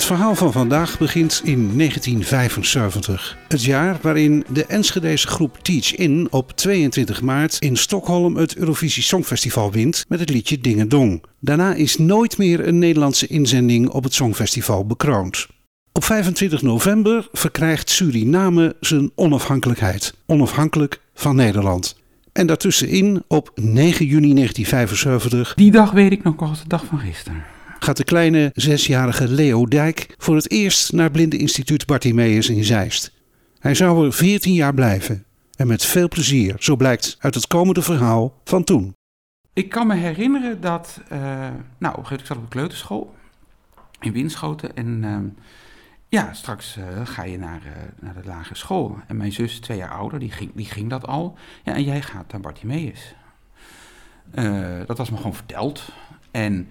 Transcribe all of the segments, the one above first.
Het verhaal van vandaag begint in 1975. Het jaar waarin de Enschedese groep Teach In op 22 maart in Stockholm het Eurovisie Songfestival wint met het liedje Dingen Dong. Daarna is nooit meer een Nederlandse inzending op het Songfestival bekroond. Op 25 november verkrijgt Suriname zijn onafhankelijkheid, onafhankelijk van Nederland. En daartussenin, op 9 juni 1975, Die dag weet ik nog als de dag van gisteren. Gaat de kleine zesjarige Leo Dijk voor het eerst naar Blindeninstituut Bartimeus in Zeist. Hij zou er 14 jaar blijven. En met veel plezier, zo blijkt uit het komende verhaal van toen. Ik kan me herinneren dat, eh, nou, op een gegeven moment zat op de kleuterschool in Winschoten. En ehm, ja, straks eh, ga je naar, eh, naar de lagere school. En mijn zus, twee jaar ouder, die ging, die ging dat al. Ja, en jij gaat naar Bartimeus. Dat was me gewoon verteld. En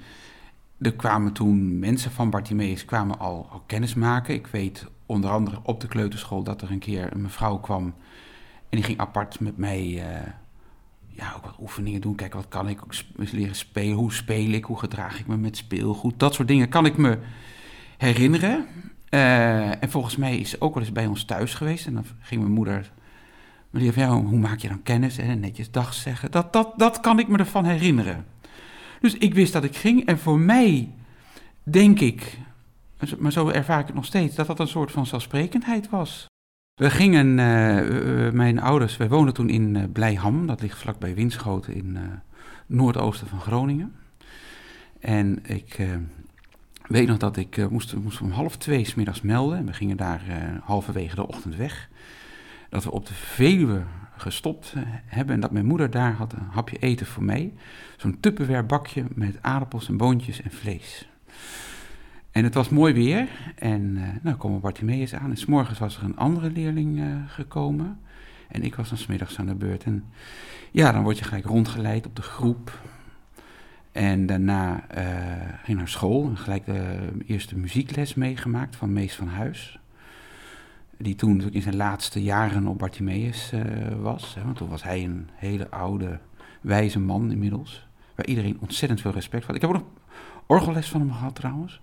er kwamen toen mensen van Bartimeus kwamen al, al kennis maken. Ik weet onder andere op de kleuterschool dat er een keer een mevrouw kwam. En die ging apart met mij eh, ja, ook wat oefeningen doen. Kijk, wat kan ik leren spelen? Hoe speel ik? Hoe gedraag ik me met speelgoed? Dat soort dingen kan ik me herinneren. Eh, en volgens mij is ze ook wel eens bij ons thuis geweest. En dan ging mijn moeder van, ja, hoe maak je dan kennis? En netjes dag zeggen. Dat, dat, dat kan ik me ervan herinneren. Dus ik wist dat ik ging. En voor mij denk ik, maar zo ervaar ik het nog steeds, dat dat een soort van zelfsprekendheid was. We gingen, eh, mijn ouders, wij woonden toen in eh, Blijham, dat ligt vlakbij Winschoten in eh, noordoosten van Groningen. En ik weet nog dat ik moest, moest om half twee 's middags melden. En we gingen daar halverwege de ochtend weg. Dat we op de Veluwe gestopt eh, hebben en dat mijn moeder daar had een hapje eten voor mij. Zo'n Tupperware bakje met aardappels en boontjes en vlees. En het was mooi weer en eh nou komen Bartimeus aan. En s'morgens was er een andere leerling eh, gekomen. En ik was dan smiddags aan de beurt. En ja, dan word je gelijk rondgeleid op de groep. En daarna eh, ging naar school en gelijk de eerste muziekles meegemaakt van Mees van Huis. Die toen in zijn laatste jaren op Bartimeus eh, was. Hè, want toen was hij een hele oude, wijze man inmiddels. Waar iedereen ontzettend veel respect voor had. Ik heb ook nog orgelles van hem gehad trouwens.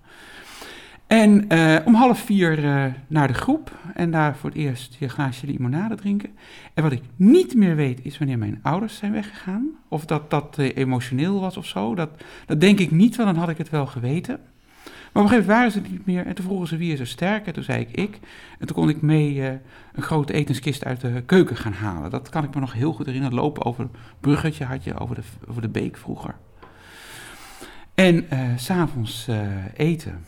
En eh, om half vier eh, naar de groep en daar voor het eerst je glaasje limonade drinken. En wat ik niet meer weet is wanneer mijn ouders zijn weggegaan. Of dat dat emotioneel was of zo. Dat, dat denk ik niet, want dan had ik het wel geweten. Maar op een gegeven moment waren ze niet meer en toen vroegen ze wie is er sterk. En toen zei ik ik. En toen kon ik mee eh, een grote etenskist uit de keuken gaan halen. Dat kan ik me nog heel goed herinneren. Lopen over het bruggetje had je over de, over de beek vroeger. En s s'avonds eh, eten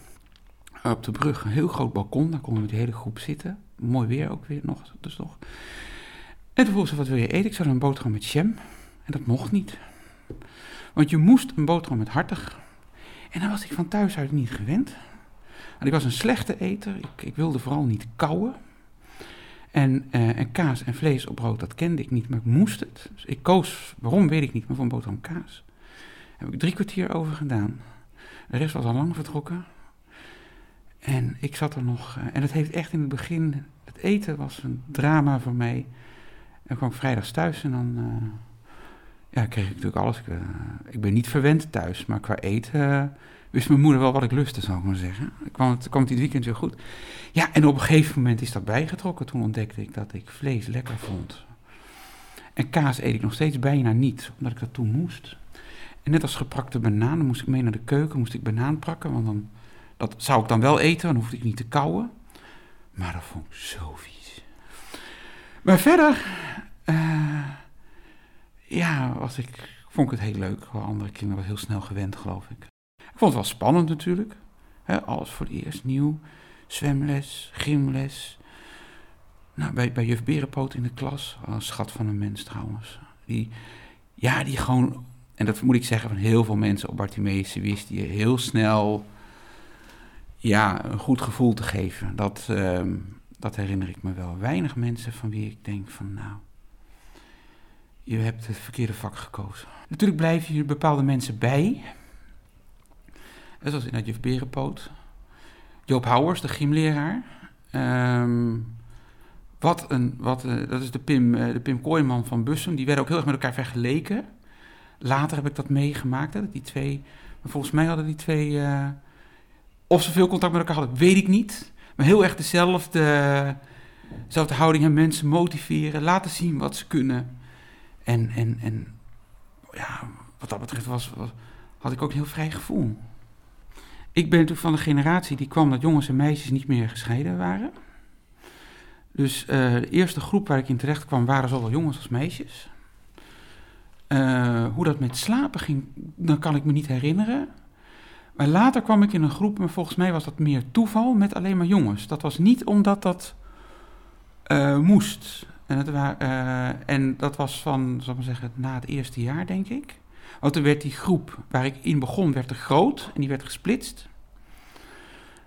op de brug, een heel groot balkon. Daar konden we met die hele groep zitten. Mooi weer ook weer nog, dus nog. En toen vroeg ze, wat wil je eten? Ik zou een boterham met jam. En dat mocht niet. Want je moest een boterham met hartig. En dan was ik van thuis uit niet gewend. Want ik was een slechte eter. Ik, ik wilde vooral niet kauwen. En, eh, en kaas en vlees op brood, dat kende ik niet, maar ik moest het. Dus ik koos, waarom weet ik niet, maar een boterham kaas. Daar heb ik drie kwartier over gedaan. De rest was al lang vertrokken. En ik zat er nog. eh, en het heeft echt in het begin. Het eten was een drama voor mij. En kwam ik vrijdags thuis en dan. eh, ja, kreeg ik natuurlijk alles. Ik, eh, ik ben niet verwend thuis, maar qua eten. eh, wist mijn moeder wel wat ik lustte, zal ik maar zeggen. Ik kwam het, kwam dit weekend weer goed. Ja, en op een gegeven moment is dat bijgetrokken. Toen ontdekte ik dat ik vlees lekker vond. En kaas eet ik nog steeds bijna niet, omdat ik dat toen moest. En net als geprakte bananen moest ik mee naar de keuken, moest ik banaan prakken, want dan dat zou ik dan wel eten, dan hoefde ik niet te kauwen. Maar dat vond ik zo vies. Maar verder, eh, ja, was ik, vond ik het heel leuk. Andere kinderen was heel snel gewend, geloof ik. Ik vond het wel spannend natuurlijk. Alles voor het eerst nieuw. Zwemles, gymles. Nou, bij, bij juf Berenpoot in de klas, een schat van een mens trouwens. Die, ja, die gewoon, en dat moet ik zeggen van heel veel mensen op Bartimeus, wist die heel snel ja, een goed gevoel te geven. Dat, ehm, dat herinner ik me wel. Weinig mensen van wie ik denk van nou, je hebt het verkeerde vak gekozen. Natuurlijk blijven hier bepaalde mensen bij. Zoals in Juf Berenpoot. Joop Houwers, de gymleraar. Ehm, wat een, wat, uh, dat is de Pim, uh, de Pim Kooijman van Bussum. Die werden ook heel erg met elkaar vergeleken. Later heb ik dat meegemaakt. Dat die twee, maar volgens mij hadden die twee. Uh, of ze veel contact met elkaar hadden, weet ik niet. Maar heel erg dezelfde, dezelfde houding en mensen motiveren, laten zien wat ze kunnen. En, en, en ja, wat dat betreft was, had ik ook een heel vrij gevoel. Ik ben natuurlijk van de generatie die kwam dat jongens en meisjes niet meer gescheiden waren. Dus uh, de eerste groep waar ik in terecht kwam waren zowel jongens als meisjes. Uh, hoe dat met slapen ging, dan kan ik me niet herinneren. Maar later kwam ik in een groep, maar volgens mij was dat meer toeval met alleen maar jongens. Dat was niet omdat dat uh, moest. En, wa en dat was van, zal ik maar zeggen, na het eerste jaar, denk ik. Want toen werd die groep waar ik in begon, werd te groot en die werd gesplitst.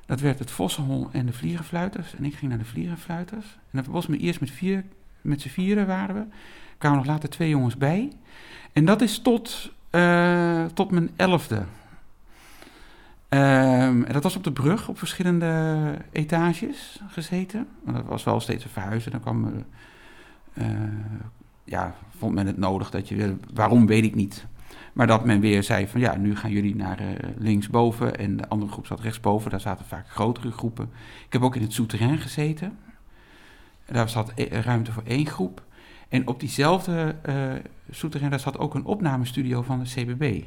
Dat werd het Vossenhol en de Vlierenfluiters. En ik ging naar de Vlierenfluiters. En dat was me eerst met, vier, met z'n vieren waren we. Er kwamen nog later twee jongens bij. En dat is tot, uh, tot mijn elfde. Um, en dat was op de brug, op verschillende etages gezeten. Want dat was wel steeds een verhuizen. Dan kwam, ja, vond men het nodig dat je, waarom weet ik niet. Maar dat men weer zei van ja, nu gaan jullie naar uh, linksboven en de andere groep zat rechtsboven. Daar zaten vaak grotere groepen. Ik heb ook in het souterrain gezeten. Daar zat ruimte voor één groep. En op diezelfde uh, souterrain, daar zat ook een opnamestudio van de CBB.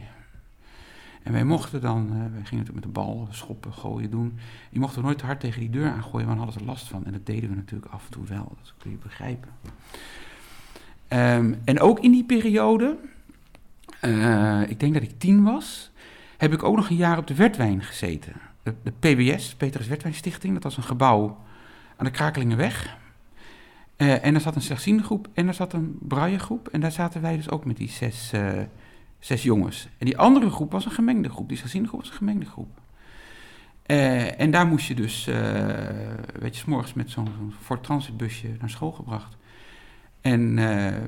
En wij mochten dan, uh, gingen natuurlijk met de bal schoppen, gooien, doen. Die mochten nooit te hard tegen die deur aangooien, want hadden ze er last van. En dat deden we natuurlijk af en toe wel, dat kun je begrijpen. Um, en ook in die periode, uh, ik denk dat ik tien was, heb ik ook nog een jaar op de Wertwijn gezeten. De, de PWS, Petrus Wertwijn Stichting, dat was een gebouw aan de Krakelingenweg. Uh, en daar zat een slechtziende groep en daar zat een braille groep. En daar zaten wij dus ook met die zes, zes jongens. En die andere groep was een gemengde groep. Die slechtziende groep was een gemengde groep. Uh, en daar moest je dus, weet je, s morgens met zo'n zo Transit busje naar school gebracht. En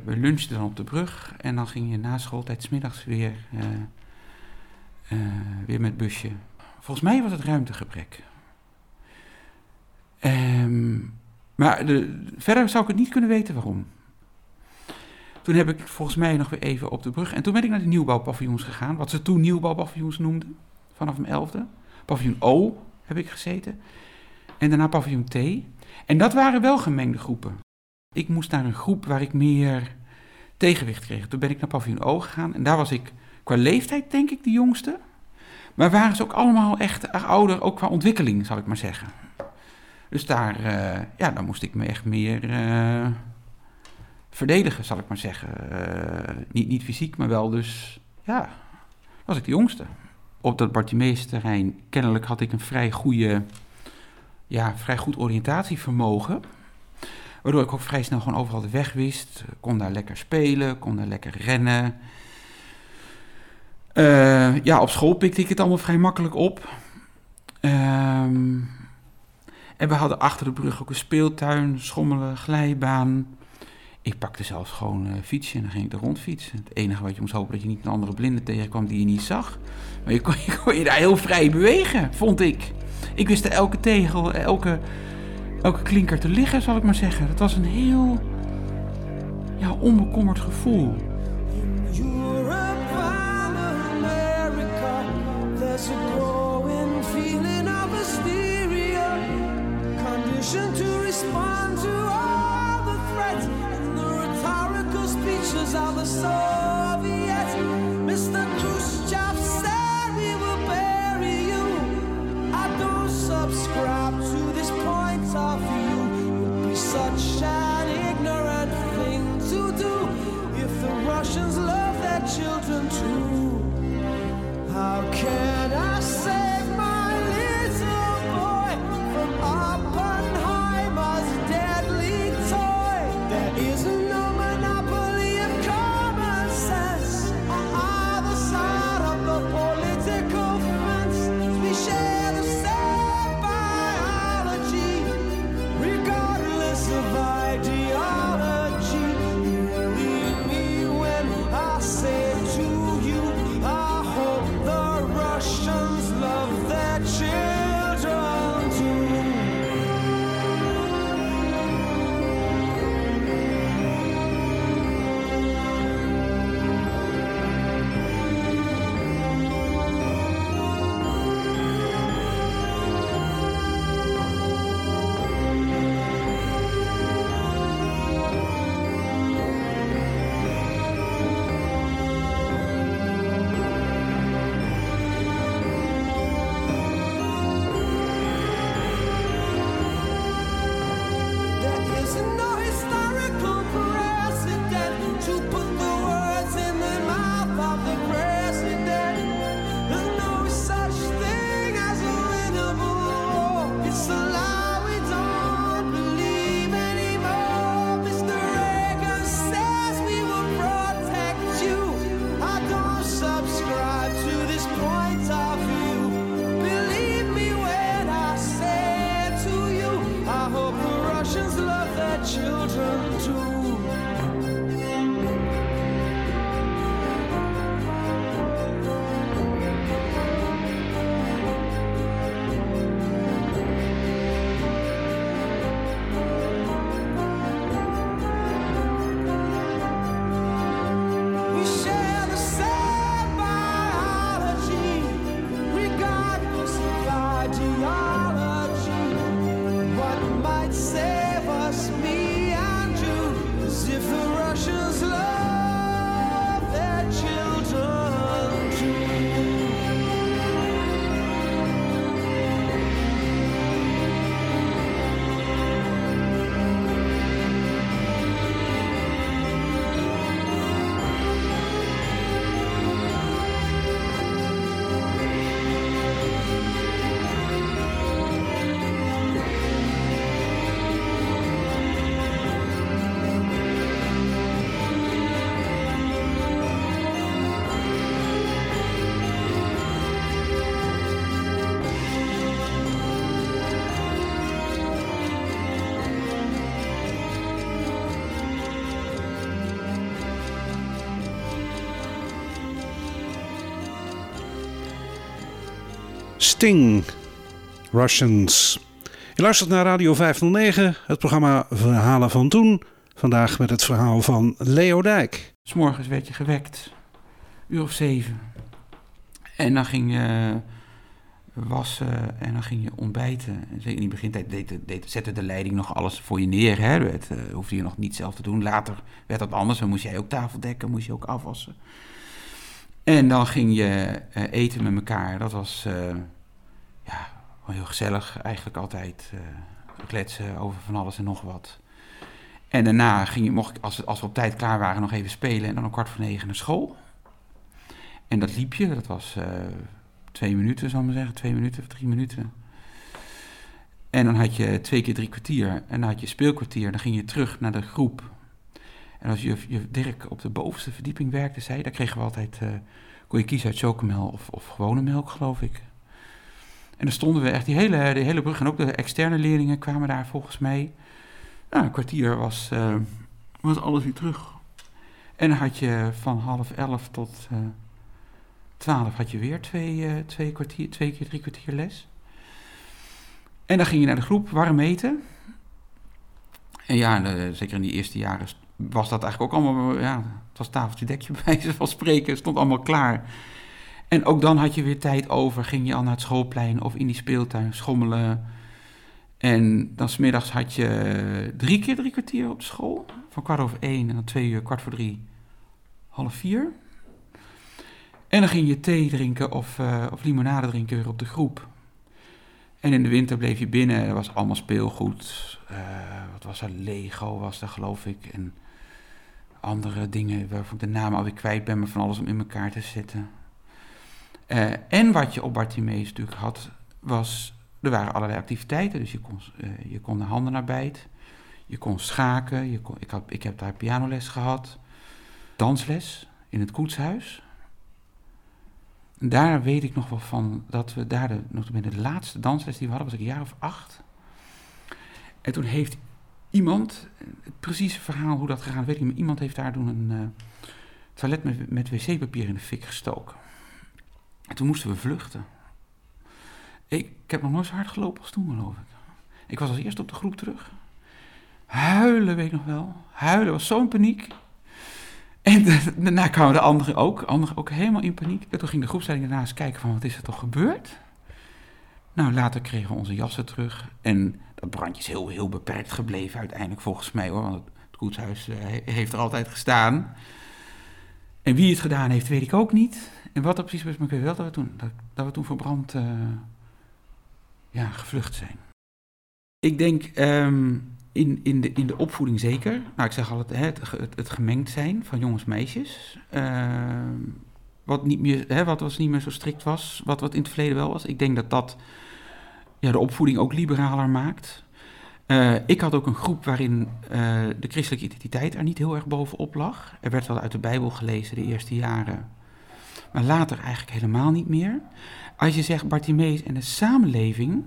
we lunchten dan op de brug. En dan ging je na schooltijd smiddags weer, weer met busje. Volgens mij was het ruimtegebrek. Um, maar de, verder zou ik het niet kunnen weten waarom. Toen heb ik volgens mij nog weer even op de brug. En toen ben ik naar de nieuwbouwpaviljoens gegaan. Wat ze toen nieuwbouwpaviljoens noemden. Vanaf mijn elfde. Paviljoen O heb ik gezeten. En daarna paviljoen T. En dat waren wel gemengde groepen. Ik moest naar een groep waar ik meer tegenwicht kreeg. Toen ben ik naar paviljoen O gegaan. En daar was ik qua leeftijd denk ik de jongste. Maar waren ze ook allemaal echt ouder, ook qua ontwikkeling zal ik maar zeggen. Dus daar, uh, ja, dan moest ik me echt meer uh, verdedigen, zal ik maar zeggen. Uh, niet, niet fysiek, maar wel dus, ja, was ik de jongste. Op dat Bartimeus terrein, kennelijk had ik een vrij goede, ja, vrij goed oriëntatievermogen. Waardoor ik ook vrij snel gewoon overal de weg wist. Kon daar lekker spelen, kon daar lekker rennen. ja, op school pikte ik het allemaal vrij makkelijk op. Ehm en we hadden achter de brug ook een speeltuin, schommelen, glijbaan. Ik pakte zelfs gewoon een fietsje en dan ging ik er rondfietsen. Het enige wat je moest hopen dat je niet een andere blinde tegenkwam die je niet zag. Maar je kon je, kon je daar heel vrij bewegen, vond ik. Ik wist elke tegel, elke, elke klinker te liggen, zal ik maar zeggen. Dat was een heel ja, onbekommerd gevoel. Russians love their children too. How can I Sting, Russians. Je luistert naar Radio 509, het programma Verhalen van Toen. Vandaag met het verhaal van Leo Dijk. S'morgens werd je gewekt, uur of zeven. En dan ging je wassen en dan ging je ontbijten. En in die begintijd deed, zette de leiding nog alles voor je neer. Hè. Het uh, hoefde je nog niet zelf te doen. Later werd dat anders. Dan moest jij ook tafel dekken, moest je ook afwassen. En dan ging je uh, eten met elkaar. Dat was uh, ja, heel gezellig. Eigenlijk altijd kletsen over van alles en nog wat. En daarna ging je, mocht ik, als, als we op tijd klaar waren, nog even spelen. En dan om kwart voor negen naar school. En dat liep je. Dat was twee minuten, zal ik maar zeggen. Twee minuten of drie minuten. En dan had je twee keer drie kwartier. En dan had je speelkwartier. Dan ging je terug naar de groep. En als je, Dirk op de bovenste verdieping werkte, zei, daar kregen we altijd, uh, kon je kiezen uit chocomel of, of gewone melk, geloof ik. En dan stonden we echt die hele, hele brug. En ook de externe leerlingen kwamen daar volgens mij. Nou, een kwartier was, uh, was alles weer terug. En dan had je van half elf tot uh, twaalf had je weer twee, twee, kwartier, twee keer drie kwartier les. En dan ging je naar de groep warm eten. En ja, zeker in die eerste jaren was dat eigenlijk ook allemaal, ja, het was tafeltje dekje bij ze van spreken, stond allemaal klaar. En ook dan had je weer tijd over, ging je al naar het schoolplein of in die speeltuin schommelen. En dan smiddags had je drie keer drie kwartier op school, van kwart over één en dan twee uur, kwart voor drie, half vier. En dan ging je thee drinken of, uh, of limonade drinken weer op de groep. En in de winter bleef je binnen, er was allemaal speelgoed. Uh, wat was er? Lego was er, geloof ik. En andere dingen waarvan ik de naam alweer kwijt ben, maar van alles om in elkaar te zetten. Uh, en wat je op Bartimeus natuurlijk had, was, er waren allerlei activiteiten. Dus je kon, uh, je kon de handen je kon schaken, je kon, ik, ik heb daar pianoles gehad, dansles in het koetshuis. En daar weet ik nog wel van dat we daar de, nog de laatste dansles die we hadden, was ik een jaar of acht. En toen heeft iemand, het precieze verhaal hoe dat gegaan weet ik niet, maar iemand heeft daar toen een uh, toilet met, met wc-papier in de fik gestoken. En toen moesten we vluchten. Ik, heb nog nooit zo hard gelopen als toen, geloof ik. Ik was als eerste op de groep terug. Huilen, weet ik nog wel. Huilen, was zo'n paniek. En daarna kwamen de anderen ook, anderen ook helemaal in paniek. En toen ging de groepsleiding daarna eens kijken van, wat is er toch gebeurd? Nou, later kregen we onze jassen terug. En dat brandje is heel, heel beperkt gebleven uiteindelijk volgens mij hoor. Want het koetshuis uh, heeft er altijd gestaan. En wie het gedaan heeft, weet ik ook niet. En wat er precies was, maar ik wel dat we toen, dat, we toen voor brand uh, ja, gevlucht zijn. Ik denk um, in, in, de, in de opvoeding zeker. Nou, ik zeg altijd het, het, het gemengd zijn van jongens en meisjes. Uh, wat, niet meer, hè, wat was niet meer zo strikt was, wat, wat in het verleden wel was. Ik denk dat dat ja, de opvoeding ook liberaler maakt. Uh, ik had ook een groep waarin uh, de christelijke identiteit er niet heel erg bovenop lag. Er werd wel uit de Bijbel gelezen de eerste jaren, maar later eigenlijk helemaal niet meer. Als je zegt Bartimeus en de samenleving,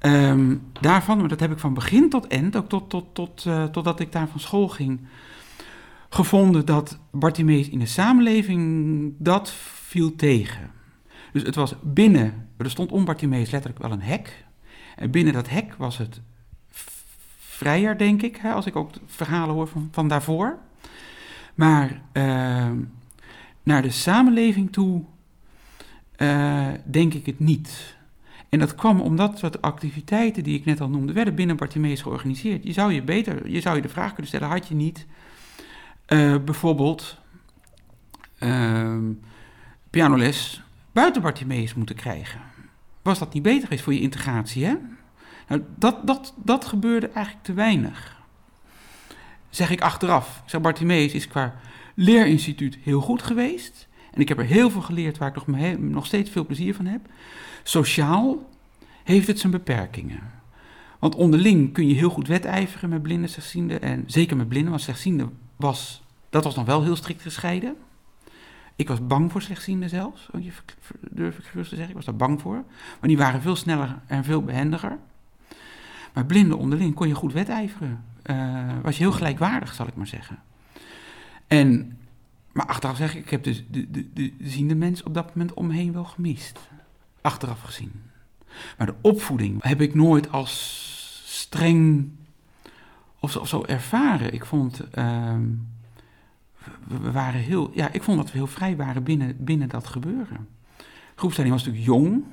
um, daarvan, maar dat heb ik van begin tot eind, ook tot, tot, tot, uh, totdat ik daar van school ging, gevonden dat Bartimeus in de samenleving, dat viel tegen. Dus het was binnen, er stond om Bartimeus letterlijk wel een hek. En binnen dat hek was het vrijer, denk ik, hè, als ik ook verhalen hoor van, van daarvoor. Maar uh, naar de samenleving toe uh, denk ik het niet. En dat kwam omdat wat activiteiten die ik net al noemde, werden binnen Bartimeus georganiseerd. Je zou je beter, je zou je de vraag kunnen stellen, had je niet uh, bijvoorbeeld pianoles buiten Bartimeus moeten krijgen? Was dat niet beter geweest voor je integratie, hè? Nou, dat, dat, dat gebeurde eigenlijk te weinig. Zeg ik achteraf. Ik zeg, Bartimeus is qua leerinstituut heel goed geweest. En ik heb er heel veel geleerd waar ik nog, nog steeds veel plezier van heb. Sociaal heeft het zijn beperkingen. Want onderling kun je heel goed wedijveren met blinden, slechtzienden. En zeker met blinden, want slechtzienden was, dat was nog wel heel strikt gescheiden. Ik was bang voor slechtzienden zelfs, durf ik gerust te zeggen. Ik was daar bang voor. Maar die waren veel sneller en veel behendiger. Maar blinden onderling kon je goed wedijveren. Uh, was je heel gelijkwaardig, zal ik maar zeggen. En, maar achteraf zeg ik, ik heb dus de, de, de, de ziende mens op dat moment omheen wel gemist. achteraf gezien. Maar de opvoeding heb ik nooit als streng of zo, of zo ervaren. Ik vond, ehm, we, waren heel, ja, ik vond dat we heel vrij waren binnen, binnen dat gebeuren. groepsleiding was natuurlijk jong.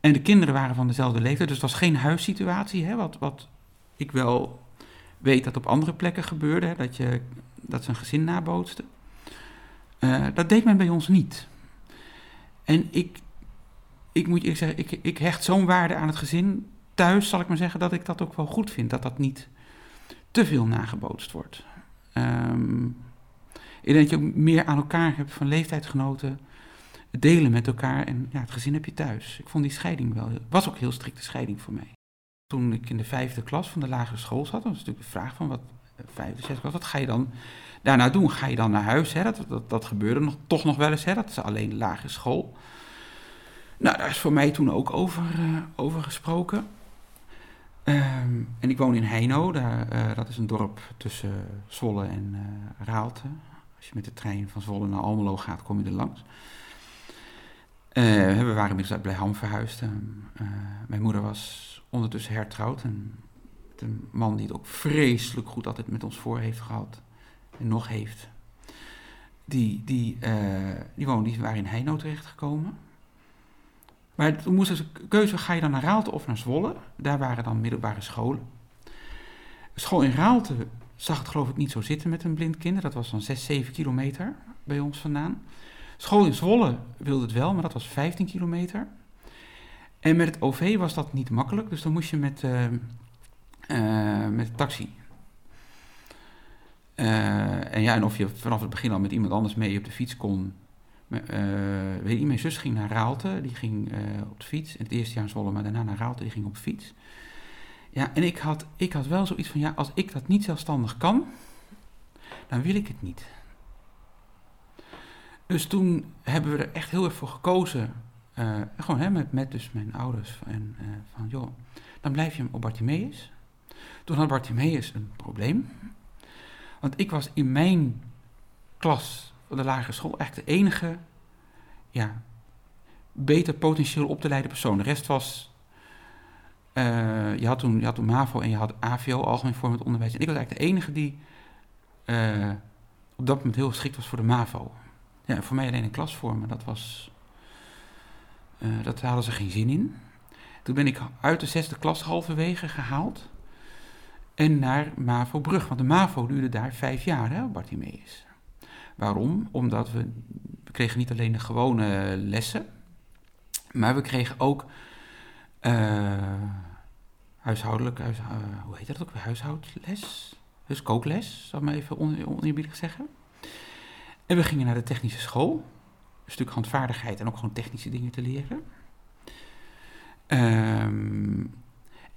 En de kinderen waren van dezelfde leeftijd. Dus het was geen huissituatie. Hè, wat, wat ik wel weet dat op andere plekken gebeurde. Hè, dat, je, dat ze een gezin nabootsten. Uh, dat deed men bij ons niet. En ik, ik moet je zeggen, ik, ik hecht zo'n waarde aan het gezin thuis, zal ik maar zeggen, dat ik dat ook wel goed vind. Dat dat niet te veel nagebootst wordt. Um, ik denk dat je ook meer aan elkaar hebt van leeftijdsgenoten. Delen met elkaar en ja, het gezin heb je thuis. Ik vond die scheiding wel, was ook heel strikte scheiding voor mij. Toen ik in de vijfde klas van de lagere school zat, was natuurlijk de vraag van wat, vijfde, zesde klas, wat ga je dan daarna doen? Ga je dan naar huis? Hè? Dat, dat, gebeurde nog, toch nog wel eens, hè? dat is alleen de lagere school. Nou, daar is voor mij toen ook over, uh, over gesproken. Um, en ik woon in Heino, daar, uh, dat is een dorp tussen Zwolle en uh, Raalte. Als je met de trein van Zwolle naar Almelo gaat, kom je er langs. We waren inmiddels uit Blijham verhuisd. mijn moeder was ondertussen hertrouwd. En een man die het ook vreselijk goed altijd met ons voor heeft gehad. En nog heeft. Die, die, die, woonde, die waren in Heino terechtgekomen. Maar toen moest dus keuze, ga je dan naar Raalte of naar Zwolle? Daar waren dan middelbare scholen. School in Raalte zag het geloof ik niet zo zitten met een blind kind. Dat was dan 6, 7 kilometer bij ons vandaan. School in Zwolle wilde het wel, maar dat was 15 kilometer. En met het OV was dat niet makkelijk, dus dan moest je met, uh, uh, met taxi. Uh, en ja, en of je vanaf het begin al met iemand anders mee op de fiets kon, uh, weet je, mijn zus ging naar Raalte, die ging op de fiets. In het eerste jaar in Zwolle, maar daarna naar Raalte, die ging op de fiets. Ja, en ik had, ik had wel zoiets van, ja, als ik dat niet zelfstandig kan, dan wil ik het niet. Dus toen hebben we er echt heel erg voor gekozen, gewoon hè, met, met dus mijn ouders, en, van joh, dan blijf je op Bartimeus. Toen had Bartimeus een probleem, want ik was in mijn klas de lagere school echt de enige ja, beter potentieel op te leiden persoon. De rest was. Uh, je, had toen, je had toen MAVO en je had AVO, Algemeen Vormend Onderwijs. En ik was eigenlijk de enige die uh, op dat moment heel geschikt was voor de MAVO. Ja, voor mij alleen een klas vormen, dat was. Uh, dat hadden ze geen zin in. Toen ben ik uit de zesde klas halverwege gehaald. En naar MAVO Brug. Want de MAVO duurde daar vijf jaar, hè, Bartimeus. Waarom? Omdat we, we kregen niet alleen de gewone lessen, maar we kregen ook uh, huishoudelijk, huis, uh, hoe heet dat ook weer, huishoudles? Dus kookles, zal ik maar even on, oneerbiedig zeggen. En we gingen naar de technische school, een stuk handvaardigheid en ook gewoon technische dingen te leren. Um,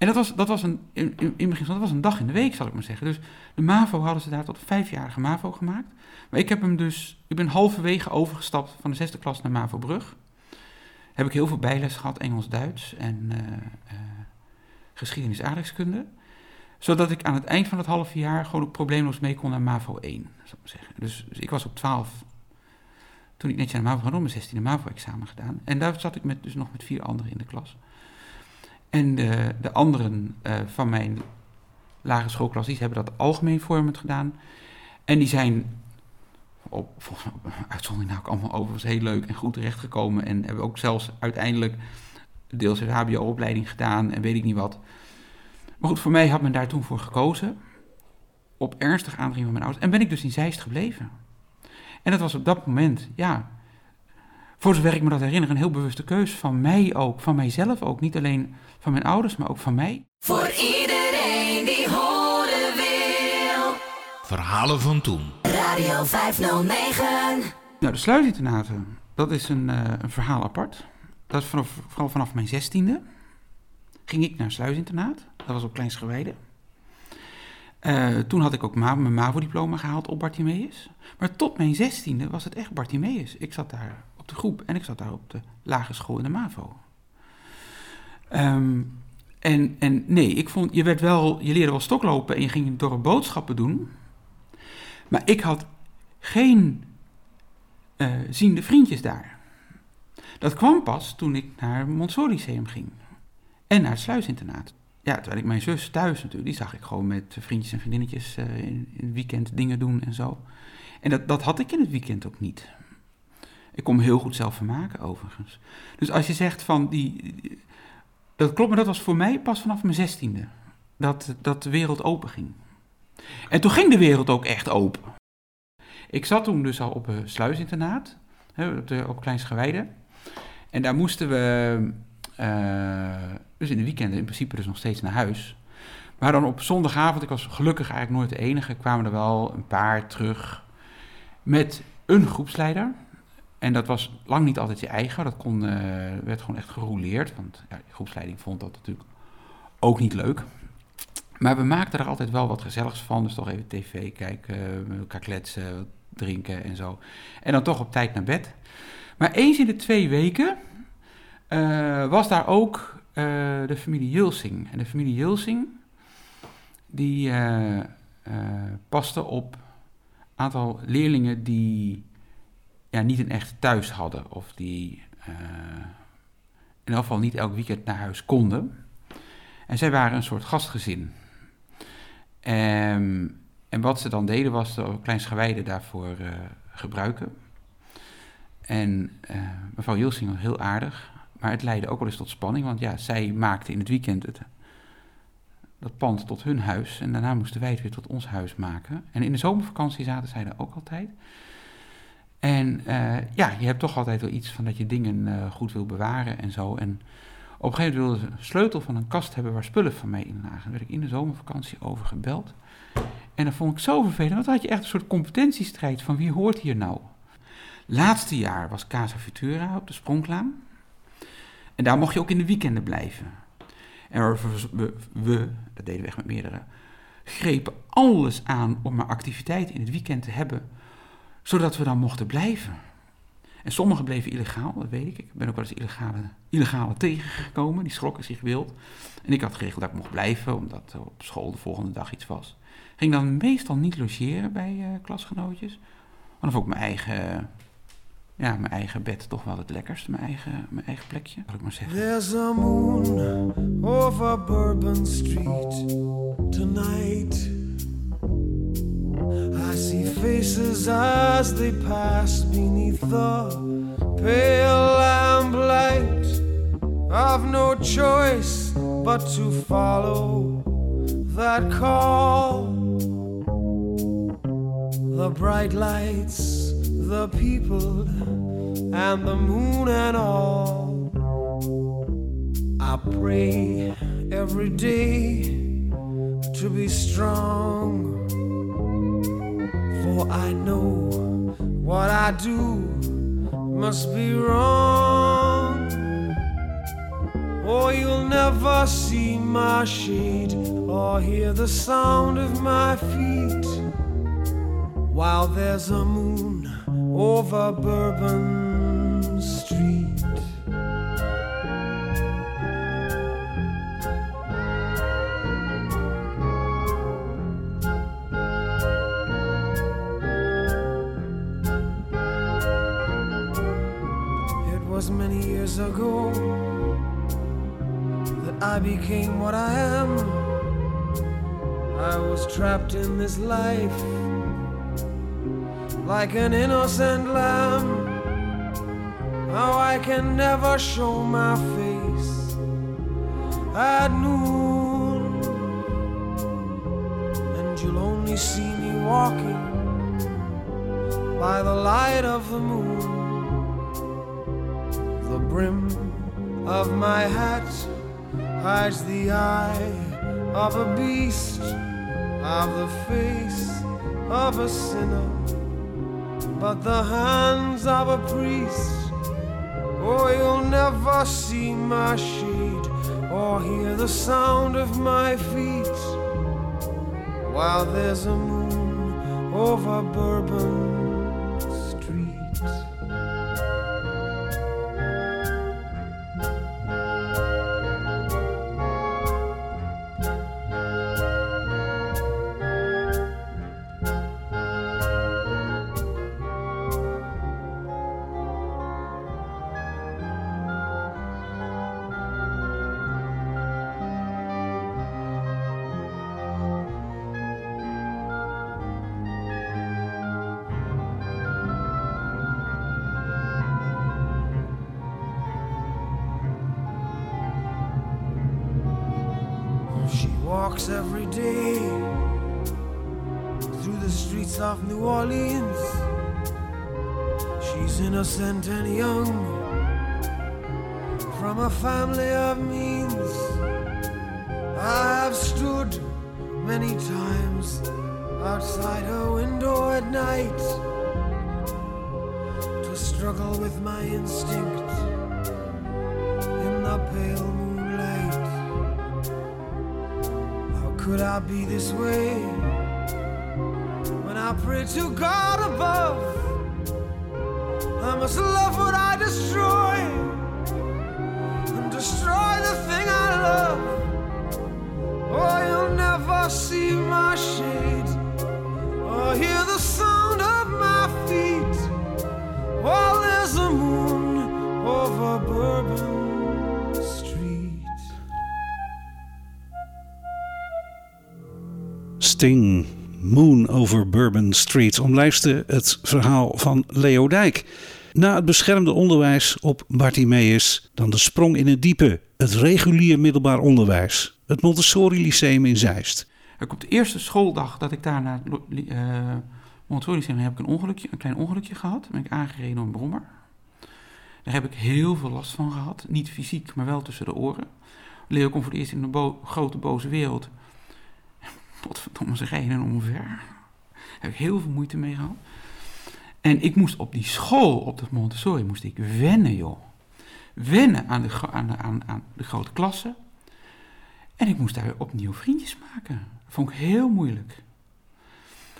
en dat was, dat was een, in, in, in begin, dat was een dag in de week, zal ik maar zeggen. Dus de MAVO hadden ze daar tot vijfjarige MAVO gemaakt. Maar ik heb hem dus, ik ben halverwege overgestapt van de zesde klas naar MAVO Brug. Heb ik heel veel bijles gehad, Engels-Duits en uh, uh, geschiedenis aardrijkskunde. Zodat ik aan het eind van het halve jaar gewoon probleemloos mee kon naar MAVO 1, zal ik maar zeggen. Dus, ik was op 12, toen ik netjes de MAVO ging, mijn 16e MAVO-examen gedaan. En daar zat ik met, dus nog met vier anderen in de klas. En de, de anderen uh, van mijn lagere schoolklas, die hebben dat algemeen vormend gedaan. En die zijn op, volgens mij uitzondering nou ook allemaal overigens heel leuk en goed terechtgekomen. En hebben ook zelfs uiteindelijk deels een hbo-opleiding gedaan en weet ik niet wat. Maar goed, voor mij had men daar toen voor gekozen. Op ernstig aandringen van mijn ouders. En ben ik dus in Zeist gebleven. En dat was op dat moment, ja, voor zover ik me dat herinner, een heel bewuste keus van mij ook, van mijzelf ook. Niet alleen van mijn ouders, maar ook van mij. Voor iedereen die horen wil. Verhalen van toen. Radio 509. Nou, de sluisinternaten, dat is een, uh, een verhaal apart. Dat is vanaf, vooral vanaf mijn zestiende. Ging ik naar sluisinternaat. Dat was op Kleinsgewijde. Uh, toen had ik ook ma mijn MAVO-diploma gehaald op Bartimeus. Maar tot mijn zestiende was het echt Bartimeus. Ik zat daar groep en ik zat daar op de lagere school in de MAVO. Um, en, en nee, ik vond, je, werd wel, je leerde wel stoklopen en je ging door boodschappen doen. Maar ik had geen uh, ziende vriendjes daar. Dat kwam pas toen ik naar Montessori Lyceum ging. En naar het sluisinternaat. Ja, terwijl ik mijn zus thuis natuurlijk, die zag ik gewoon met vriendjes en vriendinnetjes uh, in, in, het weekend dingen doen en zo. En dat, dat had ik in het weekend ook niet. Ik kon me heel goed zelf vermaken, overigens. Dus als je zegt van die. Dat klopt, maar dat was voor mij pas vanaf mijn zestiende. Dat, dat de wereld open ging. En toen ging de wereld ook echt open. Ik zat toen dus al op een sluisinternaat, op. En daar moesten we, uh, dus in de weekenden in principe dus nog steeds naar huis. Maar dan op zondagavond, ik was gelukkig eigenlijk nooit de enige, kwamen er wel een paar terug met een groepsleider. En dat was lang niet altijd je eigen, dat kon, uh, werd gewoon echt gerouleerd. Want ja, de groepsleiding vond dat natuurlijk ook niet leuk. Maar we maakten er altijd wel wat gezelligs van. Dus toch even tv kijken, met elkaar kletsen, drinken en zo. En dan toch op tijd naar bed. Maar eens in de twee weken uh, was daar ook de familie Julsing. En de familie Julsing, die paste op een aantal leerlingen die ja, niet een echt thuis hadden. Of die in elk geval niet elk weekend naar huis konden. En zij waren een soort gastgezin. Um, en wat ze dan deden was de kleinsgewijden daarvoor uh, gebruiken. En uh, mevrouw Jilsing was heel aardig, maar het leidde ook wel eens tot spanning, want ja, zij maakte in het weekend het, dat pand tot hun huis en daarna moesten wij het weer tot ons huis maken. En in de zomervakantie zaten zij er ook altijd. En uh, ja, je hebt toch altijd wel iets van dat je dingen goed wil bewaren en zo. En op een gegeven moment wilde ze een sleutel van een kast hebben waar spullen van mij in lagen. Daar werd ik in de zomervakantie over gebeld. En dat vond ik zo vervelend, want dan had je echt een soort competentiestrijd van wie hoort hier nou. Laatste jaar was Casa Futura op de Spronklaan. En daar mocht je ook in de weekenden blijven. En we, we, dat deden we echt met meerdere, grepen alles aan om maar activiteiten in het weekend te hebben, zodat we dan mochten blijven. En sommigen bleven illegaal, dat weet ik. Ik ben ook wel eens illegale, illegale tegengekomen, die schrokken zich wild. En ik had geregeld dat ik mocht blijven, omdat op school de volgende dag iets was. Ging dan meestal niet logeren bij uh, klasgenootjes. Maar dan vond ik mijn eigen, ja, mijn eigen bed toch wel het lekkerst. Mijn eigen, mijn eigen plekje, zal ik maar zeggen. There's a moon over Bourbon Street tonight. I see faces as they pass beneath the pale lamplight. I've no choice but to follow that call. The bright lights, the people, and the moon and all. I pray every day to be strong. For I know what I do must be wrong. Or you'll never see my shade or hear the sound of my feet while there's a moon over Bourbon ago that I became what I am. I was trapped in this life like an innocent lamb. How I can never show my face at noon, and you'll only see me walking by the light of the moon. Of my hat hides the eye of a beast, of the face of a sinner but the hands of a priest. Oh, you'll never see my shade or hear the sound of my feet while there's a moon over Bourbon walks every day through the streets of New Orleans. She's innocent and young from a family of means. I have stood many times outside her window at night to struggle with my instinct in the pale How could I be this way when I pray to God above? I must love what I destroy Moon over Bourbon Street, omlijstte het verhaal van Leo Dijk. Na het beschermde onderwijs op Bartimeus, dan de sprong in het diepe, het regulier middelbaar onderwijs, het Montessori Lyceum in Zeist. Ik op de eerste schooldag dat ik daar naar het uh, Montessori Lyceum heb ik een, ongelukje, een klein ongelukje gehad. Ben ik aangereden door een brommer. Daar heb ik heel veel last van gehad. Niet fysiek, maar wel tussen de oren. Leo komt voor het eerst in een grote boze wereld. Potverdomme, ze rijden omver. Daar heb ik heel veel moeite mee gehad. En ik moest op die school, op dat Montessori, moest ik wennen, joh. Wennen aan de, aan aan, aan de grote klassen. En ik moest daar opnieuw vriendjes maken. Dat vond ik heel moeilijk.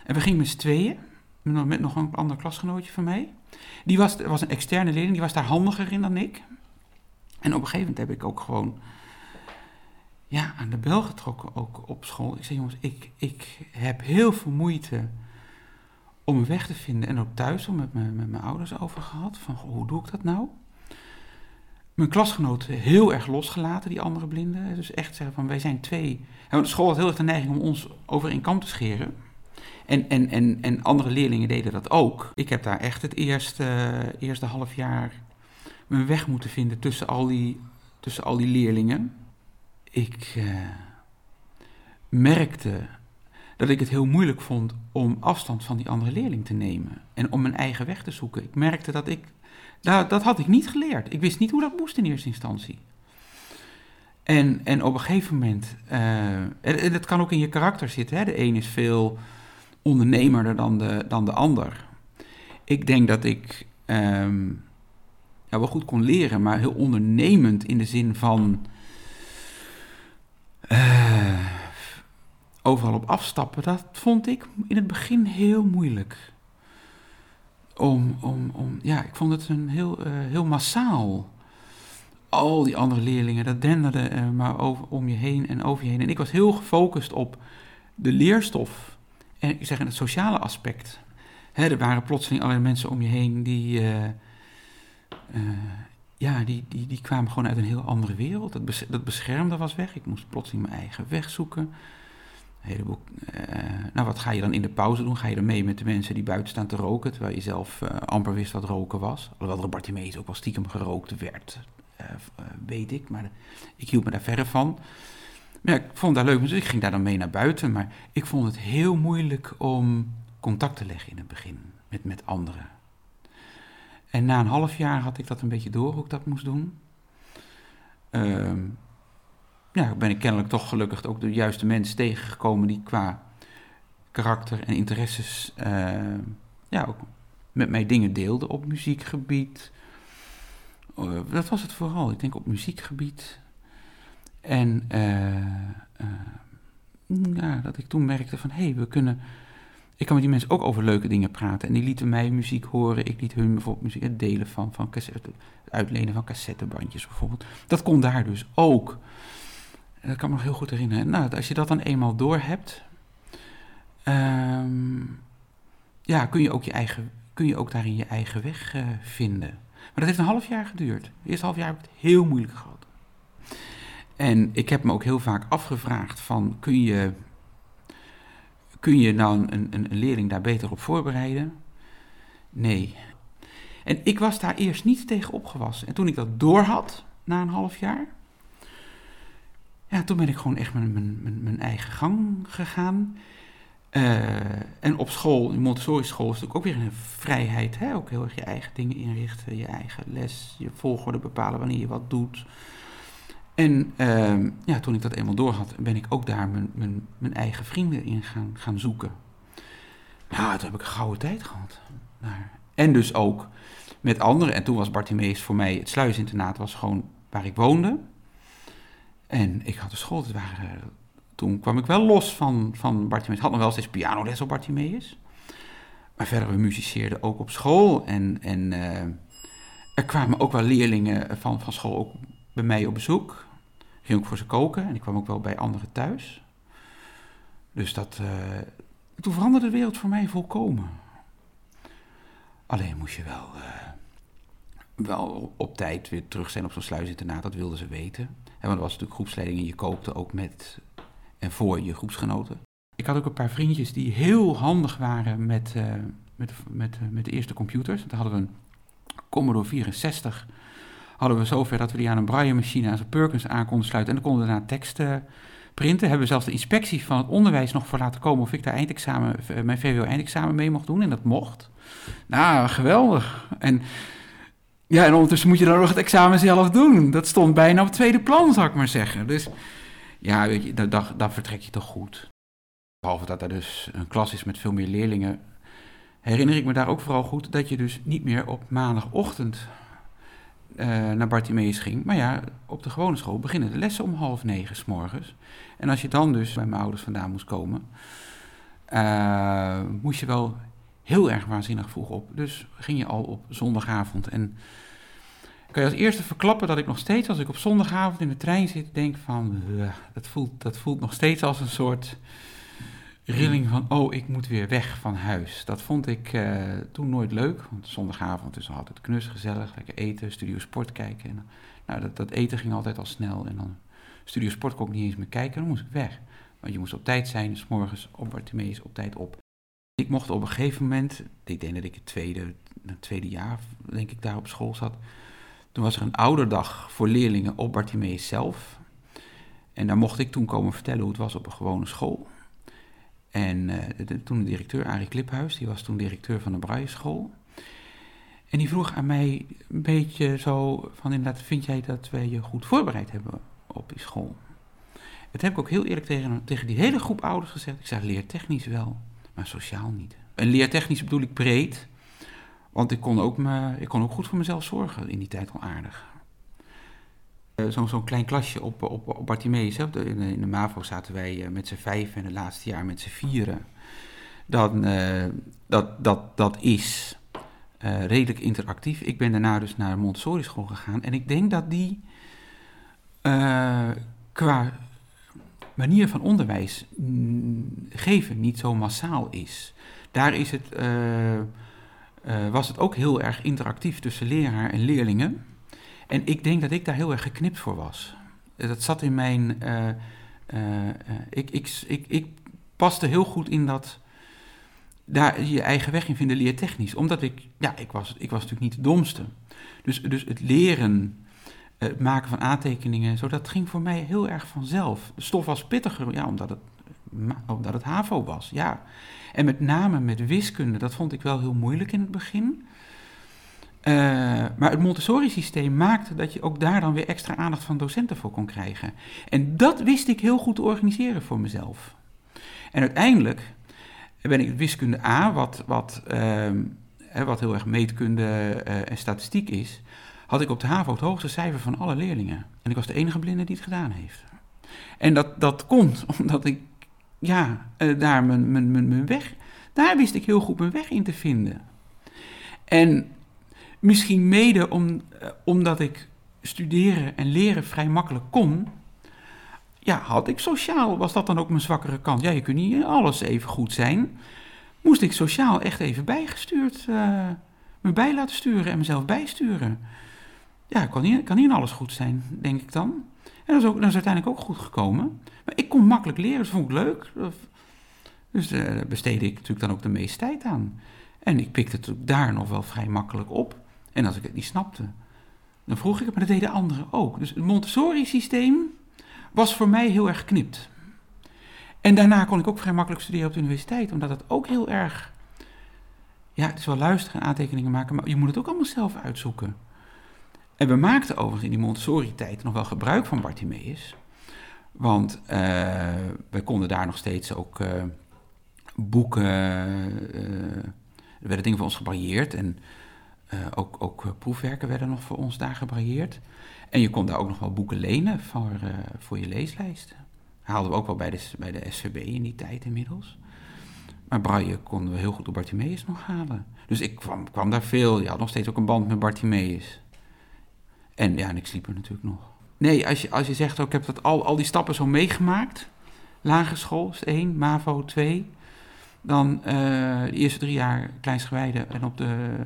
En we gingen met z'n tweeën, met nog een ander klasgenootje van mij. Die was, was een externe leerling, die was daar handiger in dan ik. En op een gegeven moment heb ik ook gewoon ja, aan de bel getrokken, ook op school. Ik zei, jongens, ik, ik heb heel veel moeite om een weg te vinden. En ook thuis al met, mijn, met mijn ouders over gehad. Van, hoe doe ik dat nou? Mijn klasgenoten heel erg losgelaten, die andere blinden. Dus echt zeggen van, wij zijn twee. De school had heel erg de neiging om ons over één kam te scheren. En, en, en, en andere leerlingen deden dat ook. Ik heb daar echt het eerste, eerste half jaar mijn weg moeten vinden tussen al die, tussen al die leerlingen. Ik uh, merkte dat ik het heel moeilijk vond om afstand van die andere leerling te nemen. En om mijn eigen weg te zoeken. Ik merkte dat ik... Nou, dat had ik niet geleerd. Ik wist niet hoe dat moest in eerste instantie. En, en op een gegeven moment... Uh, en dat kan ook in je karakter zitten. Hè? De een is veel ondernemerder dan de, dan de ander. Ik denk dat ik um, ja, wel goed kon leren, maar heel ondernemend in de zin van uh, overal op afstappen. Dat vond ik in het begin heel moeilijk. Om, om, om, ja, ik vond het een heel, uh, heel massaal. Al die andere leerlingen, dat denderde uh, maar over, om je heen en over je heen. En ik was heel gefocust op de leerstof en ik zeg in het sociale aspect. Hè, er waren plotseling allerlei mensen om je heen die, ja, die, die, die kwamen gewoon uit een heel andere wereld. Dat, bes dat beschermde was weg. Ik moest plotseling mijn eigen weg zoeken. Een heleboel, uh, nou, wat ga je dan in de pauze doen? Ga je dan mee met de mensen die buiten staan te roken, terwijl je zelf amper wist wat roken was? Alhoewel er Bartimeus ook wel stiekem gerookt werd, weet ik, maar ik hield me daar verre van. Maar ja, ik vond dat leuk, dus ik ging daar dan mee naar buiten. Maar ik vond het heel moeilijk om contact te leggen in het begin met, met anderen. En na een half jaar had ik dat een beetje door hoe ik dat moest doen. Uh, ja, ben ik kennelijk toch gelukkig ook de juiste mensen tegengekomen die qua karakter en interesses uh, ja, ook met mij dingen deelden op muziekgebied. Uh, dat was het vooral. Ik denk op muziekgebied. En uh, uh, ja, dat ik toen merkte van, hé, hey, we kunnen... Ik kan met die mensen ook over leuke dingen praten. En die lieten mij muziek horen. Ik liet hun bijvoorbeeld muziek, het delen van, van cassette, het uitlenen van cassettebandjes bijvoorbeeld. Dat kon daar dus ook. Dat kan me nog heel goed herinneren. Nou, als je dat dan eenmaal door hebt... Um, ja, kun je ook, je eigen, kun je ook daarin je eigen weg uh, vinden. Maar dat heeft een half jaar geduurd. Het eerste half jaar heb ik het heel moeilijk gehad. En ik heb me ook heel vaak afgevraagd van, kun je, kun je nou een, een, een leerling daar beter op voorbereiden? Nee. En ik was daar eerst niet tegen opgewassen. En toen ik dat doorhad, na een half jaar, ja, toen ben ik gewoon echt mijn, mijn, mijn, eigen gang gegaan. Eh, en op school, in Montessori school, is natuurlijk ook weer een vrijheid. Hè? Ook heel erg je eigen dingen inrichten, je eigen les, je volgorde bepalen wanneer je wat doet. En ehm, ja, toen ik dat eenmaal door had, ben ik ook daar mijn, mijn, mijn eigen vrienden in gaan, zoeken. Ja, toen heb ik een gouden tijd gehad. En dus ook met anderen. En toen was Bartimeus voor mij, het sluisinternaat was gewoon waar ik woonde. En ik had de school, waren, toen kwam ik wel los van, van Bartimeus. Had nog wel steeds pianoles op Bartimeus. Maar verder, we muziceerden ook op school. En, en eh, er kwamen ook wel leerlingen van, van school ook bij mij op bezoek. Ging ook voor ze koken. En ik kwam ook wel bij anderen thuis. Dus dat, uh, toen veranderde de wereld voor mij volkomen. Alleen moest je wel, uh, wel op tijd weer terug zijn op zo'n sluisinternaat. Dat wilden ze weten. En want er was natuurlijk groepsleiding en je kookte ook met en voor je groepsgenoten. Ik had ook een paar vriendjes die heel handig waren met, uh, met, met, met de eerste computers. Toen hadden we een Commodore 64. Hadden we zover dat we die aan een braille-machine aan zijn Perkins aan konden sluiten. En dan konden we daarna teksten printen. Hebben we zelfs de inspectie van het onderwijs nog voor laten komen of ik daar eindexamen, mijn VWO-eindexamen mee mocht doen. En dat mocht. Nou, geweldig. En ja, en ondertussen moet je dan nog het examen zelf doen. Dat stond bijna op het tweede plan, zou ik maar zeggen. Dus ja, weet je, dan vertrek je toch goed. Behalve dat er dus een klas is met veel meer leerlingen, herinner ik me daar ook vooral goed dat je dus niet meer op maandagochtend uh, naar Bartimeus ging. Maar ja, op de gewone school beginnen de lessen om half negen s morgens. En als je dan dus bij mijn ouders vandaan moest komen, uh, moest je wel heel erg waanzinnig vroeg op. Dus ging je al op zondagavond. En kan je als eerste verklappen dat ik nog steeds, als ik op zondagavond in de trein zit, denk van, dat, voelt, dat voelt nog steeds als een soort rilling van, oh, ik moet weer weg van huis. Dat vond ik uh, toen nooit leuk, want zondagavond is altijd knus, gezellig, lekker eten, studio sport kijken. En, nou, dat, dat eten ging altijd al snel en dan studio sport kon ik niet eens meer kijken, dan moest ik weg. Want je moest op tijd zijn, s morgens op Bartimeus op tijd op. Ik mocht op een gegeven moment, ik denk dat ik het tweede, het tweede jaar, denk ik, daar op school zat. Toen was er een ouderdag voor leerlingen op Bartimeus zelf. En daar mocht ik toen komen vertellen hoe het was op een gewone school. En uh, de, toen de directeur, Arie Kliphuis, die was toen directeur van de Braille. En die vroeg aan mij een beetje zo van inderdaad, vind jij dat wij je goed voorbereid hebben op die school? Dat heb ik ook heel eerlijk tegen, tegen die hele groep ouders gezegd. Ik zei, leertechnisch wel maar sociaal niet. En leertechnisch bedoel ik breed, want ik kon ook, me, ik kon ook goed voor mezelf zorgen in die tijd al aardig. Uh, Zo'n zo klein klasje op, op, op Bartimeus, hè. In, de, in de MAVO zaten wij uh, met z'n vijf en het laatste jaar met z'n vieren. Dan, uh, dat, dat, dat is redelijk interactief. Ik ben daarna dus naar Montessori school gegaan en ik denk dat die qua manier van onderwijs geven niet zo massaal is. Daar is het, was het ook heel erg interactief tussen leraar en leerlingen. En ik denk dat ik daar heel erg geknipt voor was. Dat zat in mijn. Uh, ik, ik, ik, ik paste heel goed in dat. Daar je eigen weg in vinden leertechnisch. Omdat ik. Ja, ik was, ik was natuurlijk niet de domste. Dus, dus het leren het maken van aantekeningen, zo, dat ging voor mij heel erg vanzelf. De stof was pittiger, ja, omdat het, omdat het HAVO was, ja. En met name met wiskunde, dat vond ik wel heel moeilijk in het begin. Uh, maar het Montessori-systeem maakte dat je ook daar dan weer extra aandacht van docenten voor kon krijgen. En dat wist ik heel goed te organiseren voor mezelf. En uiteindelijk ben ik wiskunde A, wat, wat, uh, wat heel erg meetkunde uh, en statistiek is, had ik op de HAVO het hoogste cijfer van alle leerlingen. En ik was de enige blinde die het gedaan heeft. En dat, dat komt omdat ik, ja, uh, daar mijn, mijn, mijn, mijn weg, daar wist ik heel goed mijn weg in te vinden. En misschien mede uh, omdat ik studeren en leren vrij makkelijk kon, ja, had ik sociaal, was dat dan ook mijn zwakkere kant? Ja, je kunt niet alles even goed zijn. Moest ik sociaal echt even bijgestuurd, uh, me bij laten sturen en mezelf bijsturen ja, kan niet, kan niet in alles goed zijn, denk ik dan. En dat is, ook, uiteindelijk ook goed gekomen. Maar ik kon makkelijk leren, dat vond ik leuk. Dus daar uh, besteedde ik natuurlijk dan ook de meeste tijd aan. En ik pikte het daar nog wel vrij makkelijk op. En als ik het niet snapte, dan vroeg ik het, maar dat deden anderen ook. Dus het Montessori-systeem was voor mij heel erg knipt. En daarna kon ik ook vrij makkelijk studeren op de universiteit, omdat het ook heel erg. Ja, het is wel luisteren en aantekeningen maken, maar je moet het ook allemaal zelf uitzoeken. En we maakten overigens in die Montessori-tijd nog wel gebruik van Bartimeus. Want uh, we konden daar nog steeds ook uh, boeken. Uh, er werden dingen voor ons gebrailleerd. En ook, ook proefwerken werden nog voor ons daar gebrailleerd. En je kon daar ook nog wel boeken lenen voor, voor je leeslijst. Haalden we ook wel bij de, bij de SVB in die tijd inmiddels. Maar braille konden we heel goed op Bartimeus nog halen. Dus ik kwam, kwam daar veel. Je had nog steeds ook een band met Bartimeus. En ja, en ik sliep er natuurlijk nog. Nee, als je, als je zegt, oh, ik heb dat al, al die stappen zo meegemaakt. Lagere school is 1, MAVO 2. Dan de eerste drie jaar kleinsgewijde en op de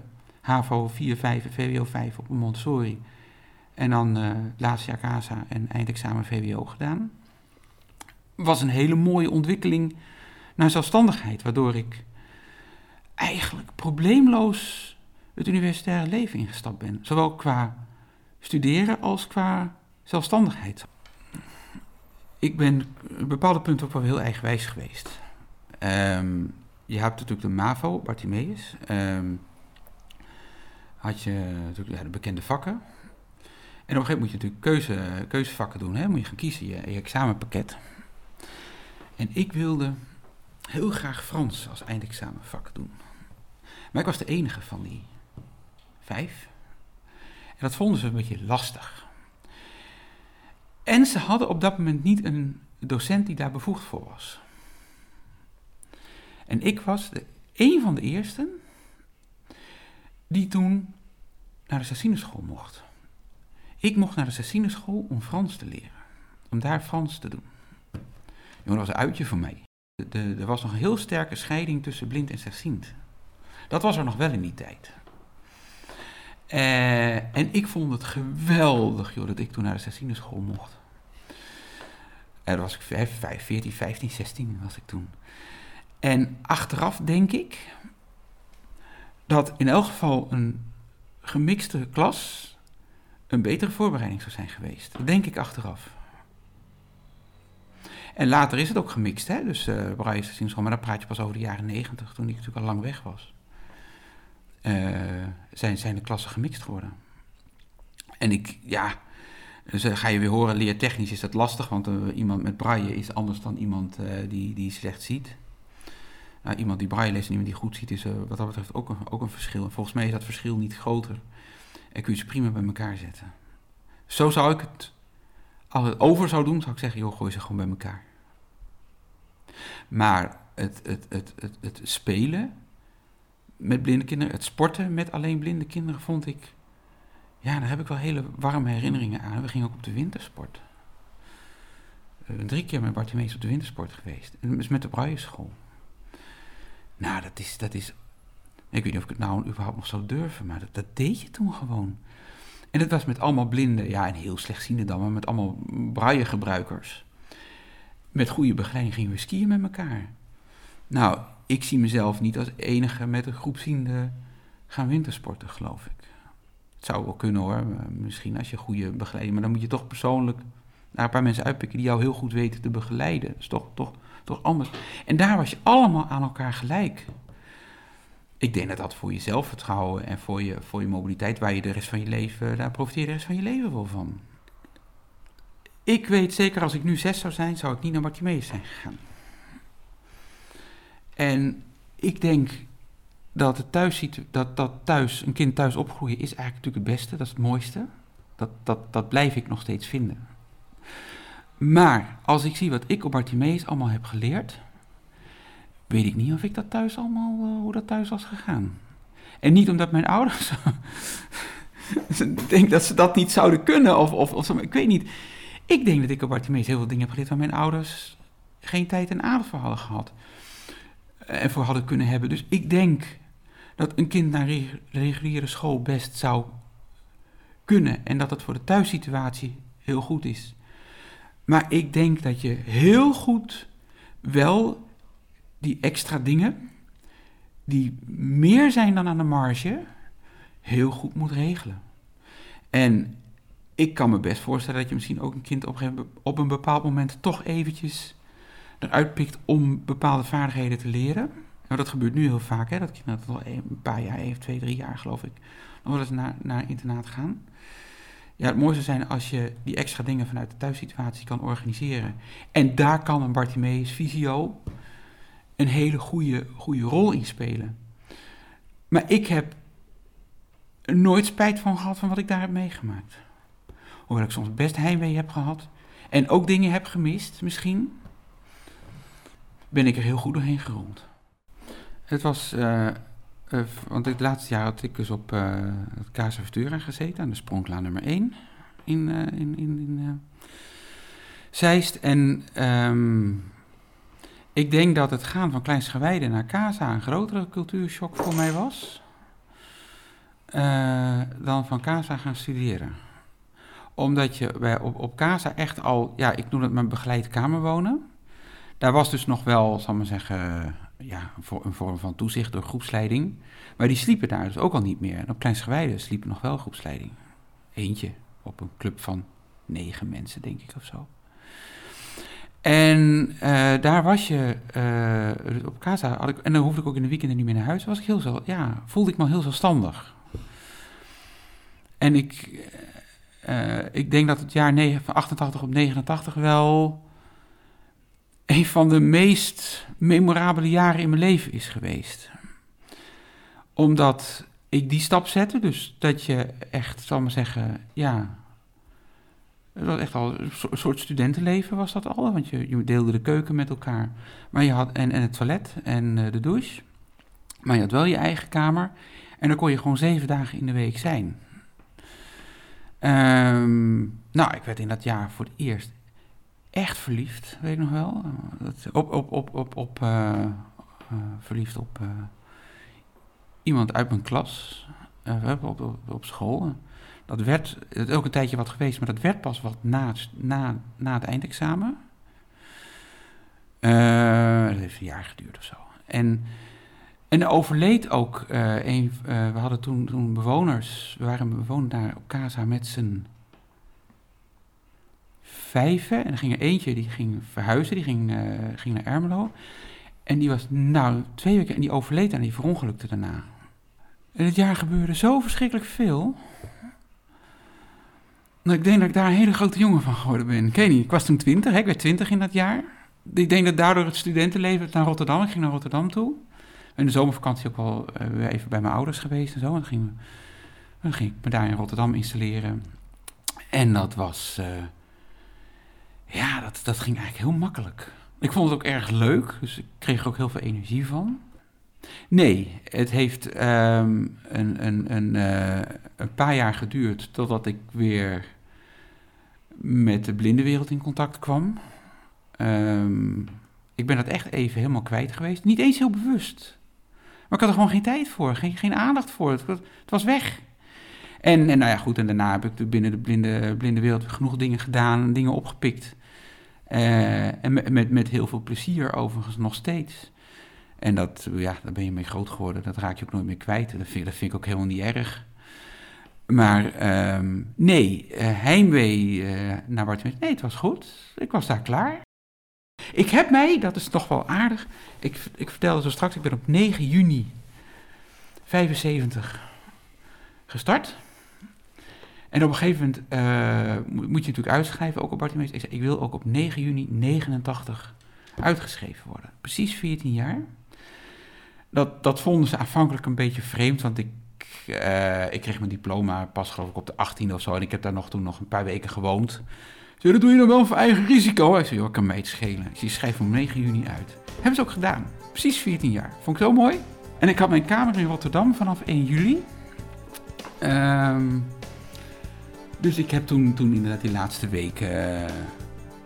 HAVO 4, 5 en VWO 5 op de Montessori. En dan uh, laatste jaar CASA en eindexamen VWO gedaan. Was een hele mooie ontwikkeling naar zelfstandigheid, waardoor ik eigenlijk probleemloos het universitaire leven ingestapt ben. Zowel qua studeren als qua zelfstandigheid. Ik ben op bepaalde punten ook wel heel eigenwijs geweest. Um, je hebt natuurlijk de MAVO, Bartimeus. Um, had je natuurlijk ja, de bekende vakken. En op een gegeven moment moet je natuurlijk keuze, keuzevakken doen. Hè? Moet je gaan kiezen, je, examenpakket. En ik wilde heel graag Frans als eindexamenvak doen. Maar ik was de enige van die vijf. En dat vonden ze een beetje lastig. En ze hadden op dat moment niet een docent die daar bevoegd voor was. En ik was de, een van de eersten die toen naar de Sassineschool mocht. Ik mocht naar de Sassineschool om Frans te leren. Om daar Frans te doen. Jongen, dat was een uitje voor mij. De, er was nog een heel sterke scheiding tussen blind en slechtziend. Dat was er nog wel in die tijd. Uh, en ik vond het geweldig joh, dat ik toen naar de Sassineschool mocht. En was ik 5, 5, 14, 15, 16 was ik toen. En achteraf denk ik dat in elk geval een gemixte klas een betere voorbereiding zou zijn geweest. Dat denk ik achteraf. En later is het ook gemixt, hè? dus uh, Braille Sassineschool, maar dan praat je pas over de jaren 90, toen ik natuurlijk al lang weg was uh, zijn, zijn de klassen gemixt geworden. En ik, ja, dus uh, ga je weer horen, leertechnisch is dat lastig, want iemand met braille is anders dan iemand die, die slecht ziet. Nou, iemand die braille leest en iemand die goed ziet, is wat dat betreft ook een, ook een verschil. En volgens mij is dat verschil niet groter. En kun je ze prima bij elkaar zetten. Zo zou ik het, als het over zou doen, zou ik zeggen, joh, gooi ze gewoon bij elkaar. Maar het, het, het, het, het spelen, met blinde kinderen, het sporten met alleen blinde kinderen vond ik, ja, daar heb ik wel hele warme herinneringen aan. We gingen ook op de wintersport. Uh, drie keer met Bartimees op de wintersport geweest. En dus met de Brailleschool. Nou, dat is, dat is, ik weet niet of ik het nou überhaupt nog zou durven, maar dat, deed je toen gewoon. En dat was met allemaal blinden, ja, en heel slechtziende dan, maar met allemaal braille-gebruikers. Met goede begeleiding gingen we skiën met elkaar. Nou, ik zie mezelf niet als enige met een groepziende gaan wintersporten, geloof ik. Het zou wel kunnen hoor, misschien als je goede begeleiding, maar dan moet je toch persoonlijk naar een paar mensen uitpikken die jou heel goed weten te begeleiden. Dat is toch, toch, toch anders. En daar was je allemaal aan elkaar gelijk. Ik denk dat dat voor je zelfvertrouwen en voor je, voor je mobiliteit, waar je de rest van je leven, daar profiteer de rest van je leven wel van. Ik weet zeker, als ik nu zes zou zijn, zou ik niet naar Bartimeus zijn gegaan. En ik denk dat, het thuis, dat, dat thuis, een kind thuis opgroeien is eigenlijk natuurlijk het beste, dat is het mooiste. Dat, dat, dat blijf ik nog steeds vinden. Maar als ik zie wat ik op Bartimeus allemaal heb geleerd, weet ik niet of ik dat thuis allemaal, uh, hoe dat thuis was gegaan. En niet omdat mijn ouders, ik denk dat ze dat niet zouden kunnen, of, of, of ik weet niet. Ik denk dat ik op Bartimeus heel veel dingen heb geleerd waar mijn ouders geen tijd en aandacht voor hadden gehad ervoor hadden kunnen hebben. Dus ik denk dat een kind naar reguliere school best zou kunnen en dat het voor de thuissituatie heel goed is. Maar ik denk dat je heel goed wel die extra dingen, die meer zijn dan aan de marge, heel goed moet regelen. En ik kan me best voorstellen dat je misschien ook een kind op een, bepaald moment toch eventjes eruit pikt om bepaalde vaardigheden te leren. Nou, dat gebeurt nu heel vaak, hè, dat kinderen dat al een paar jaar, even twee, drie jaar geloof ik, nog wel eens naar, naar internaat gaan. Ja, het mooiste zijn als je die extra dingen vanuit de thuissituatie kan organiseren. En daar kan een Bartimeus Visio een hele goede, goede rol in spelen. Maar ik heb nooit spijt van gehad van wat ik daar heb meegemaakt. Hoewel ik soms best heimwee heb gehad. En ook dingen heb gemist, misschien. Ben ik er heel goed doorheen gerold. Het was... eh, eh, want het laatste jaar had ik dus op eh, het Casa Ventura gezeten. Aan de Spronklaan nummer 1. In, eh, in, in, in Zeist. En... ehm, ik denk dat het gaan van Kleinsgewijde naar Casa een grotere cultuurshock voor mij was. dan van Casa gaan studeren. Omdat je bij, op, op Casa echt al, ja, ik noem het mijn begeleid kamerwonen. Daar was dus nog wel, zal ik maar zeggen, ja, een vo- een vorm van toezicht door groepsleiding. Maar die sliepen daar dus ook al niet meer. En op Kleinsgewijde sliepen nog wel groepsleiding. Eentje op een club van negen mensen, denk ik, of zo. En eh, daar was je eh, op casa. Had ik, en dan hoefde ik ook in de weekenden niet meer naar huis. Was ik heel zo, ja, voelde ik me heel zelfstandig. En ik, eh, ik denk dat het jaar negen- van 88 op 89 wel een van de meest memorabele jaren in mijn leven is geweest. Omdat ik die stap zette, dus dat je echt, zal maar zeggen, ja, het was echt al een soort studentenleven was dat al, want je, je deelde de keuken met elkaar. Maar je had, en, en het toilet en eh, de douche. Maar je had wel je eigen kamer. En dan kon je gewoon zeven dagen in de week zijn. Ehm, nou, ik werd in dat jaar voor het eerst echt verliefd, weet ik nog wel. Dat- op, op, op, op, op, eh, eh, verliefd op eh, iemand uit mijn klas, op, op, op school. Dat werd, is ook een tijdje wat geweest, maar dat werd pas wat na, het- na, na het eindexamen. Dat heeft een jaar geduurd of zo. En, en er overleed ook een, we hadden toen, toen bewoners, we waren bewoner daar op Casa met z'n vijven. En er ging er eentje, die ging verhuizen, die ging, eh, ging naar Ermelo. En die was, nou, twee weken, en die overleed en die verongelukte daarna. En het jaar gebeurde zo verschrikkelijk veel. Nou, ik denk dat ik daar een hele grote jongen van geworden ben. Ik weet niet, ik was toen twintig, hè? ik werd twintig in dat jaar. Ik denk dat daardoor het studentenleven naar Rotterdam, ik ging naar Rotterdam toe. In de zomervakantie ook wel weer even bij mijn ouders geweest en zo. En dan ging, dan ging ik me daar in Rotterdam installeren. En dat was, eh, ja, dat, dat ging eigenlijk heel makkelijk. Ik vond het ook erg leuk, dus ik kreeg er ook heel veel energie van. Nee, het heeft ehm, een, een, een, eh, een paar jaar geduurd totdat ik weer met de blindenwereld in contact kwam. Ehm, ik ben dat echt even helemaal kwijt geweest. Niet eens heel bewust. Maar ik had er gewoon geen tijd voor, geen, geen aandacht voor. Het, het was weg. En, en nou ja, goed, en daarna heb ik binnen de blinde, blinde wereld genoeg dingen gedaan, dingen opgepikt. Eh, en met, met, met heel veel plezier overigens nog steeds. En dat, ja, daar ben je mee groot geworden. Dat raak je ook nooit meer kwijt. Dat vind, ik ook helemaal niet erg. Maar ehm, nee, eh, heimwee eh, naar Bartimeus. Nee, het was goed. Ik was daar klaar. Ik heb mij, dat is toch wel aardig. Ik, ik vertelde zo straks, ik ben op 9 juni 75 gestart. En op een gegeven moment eh, moet, je natuurlijk uitschrijven, ook op Bartimeus. Ik zei, ik wil ook op 9 juni 89 uitgeschreven worden. Precies 14 jaar. Dat, dat vonden ze aanvankelijk een beetje vreemd, want ik, eh, ik kreeg mijn diploma pas geloof ik op de 18e of zo. En ik heb daar nog toen nog een paar weken gewoond. Ze dat doe je dan wel voor eigen risico. Ik zei, joh, kan mij het schelen. Ik zei, schrijf op 9 juni uit. Hebben ze ook gedaan. Precies 14 jaar. Vond ik zo mooi. En ik had mijn kamer in Rotterdam vanaf 1 juli. Ehm, dus ik heb toen, toen inderdaad die laatste weken... eh,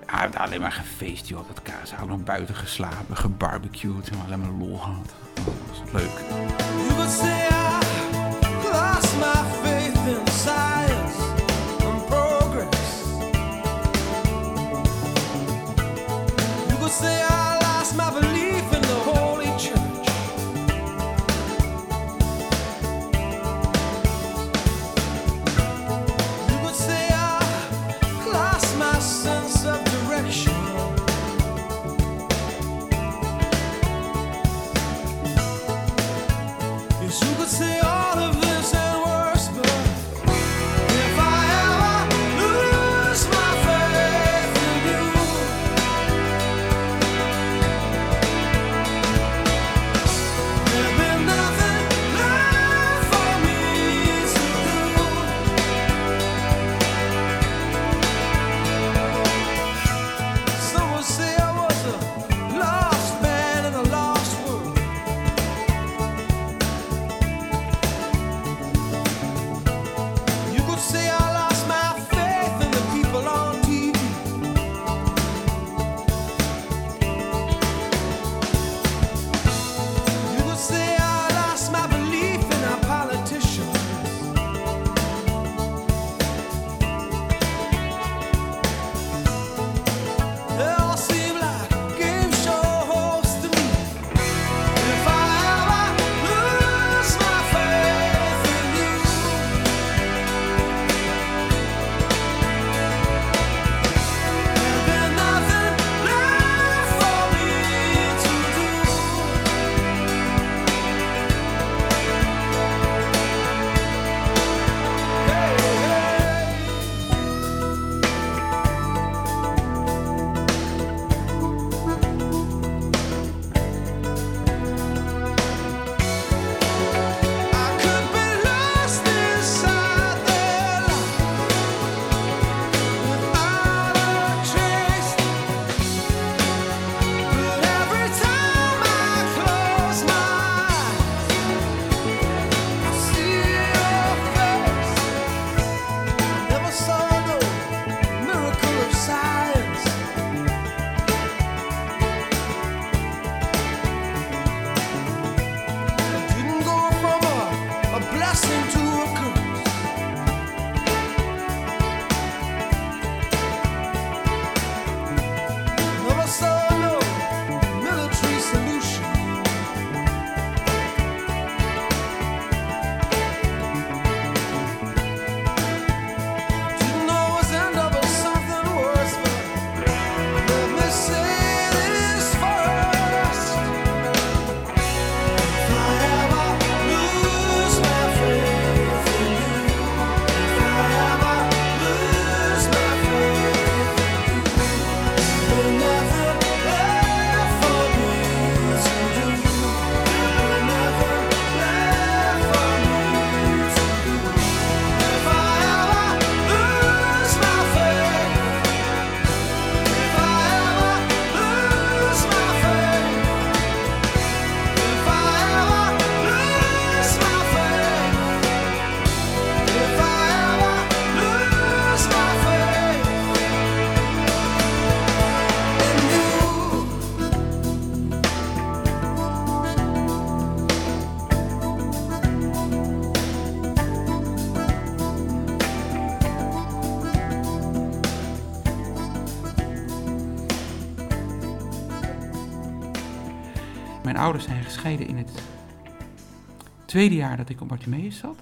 ja, alleen maar gefeest, joh, dat kaas. Ook nog buiten geslapen, gebarbecued. En alleen maar lol gehad. Dat was leuk. Tweede jaar dat ik op Bartimeus zat.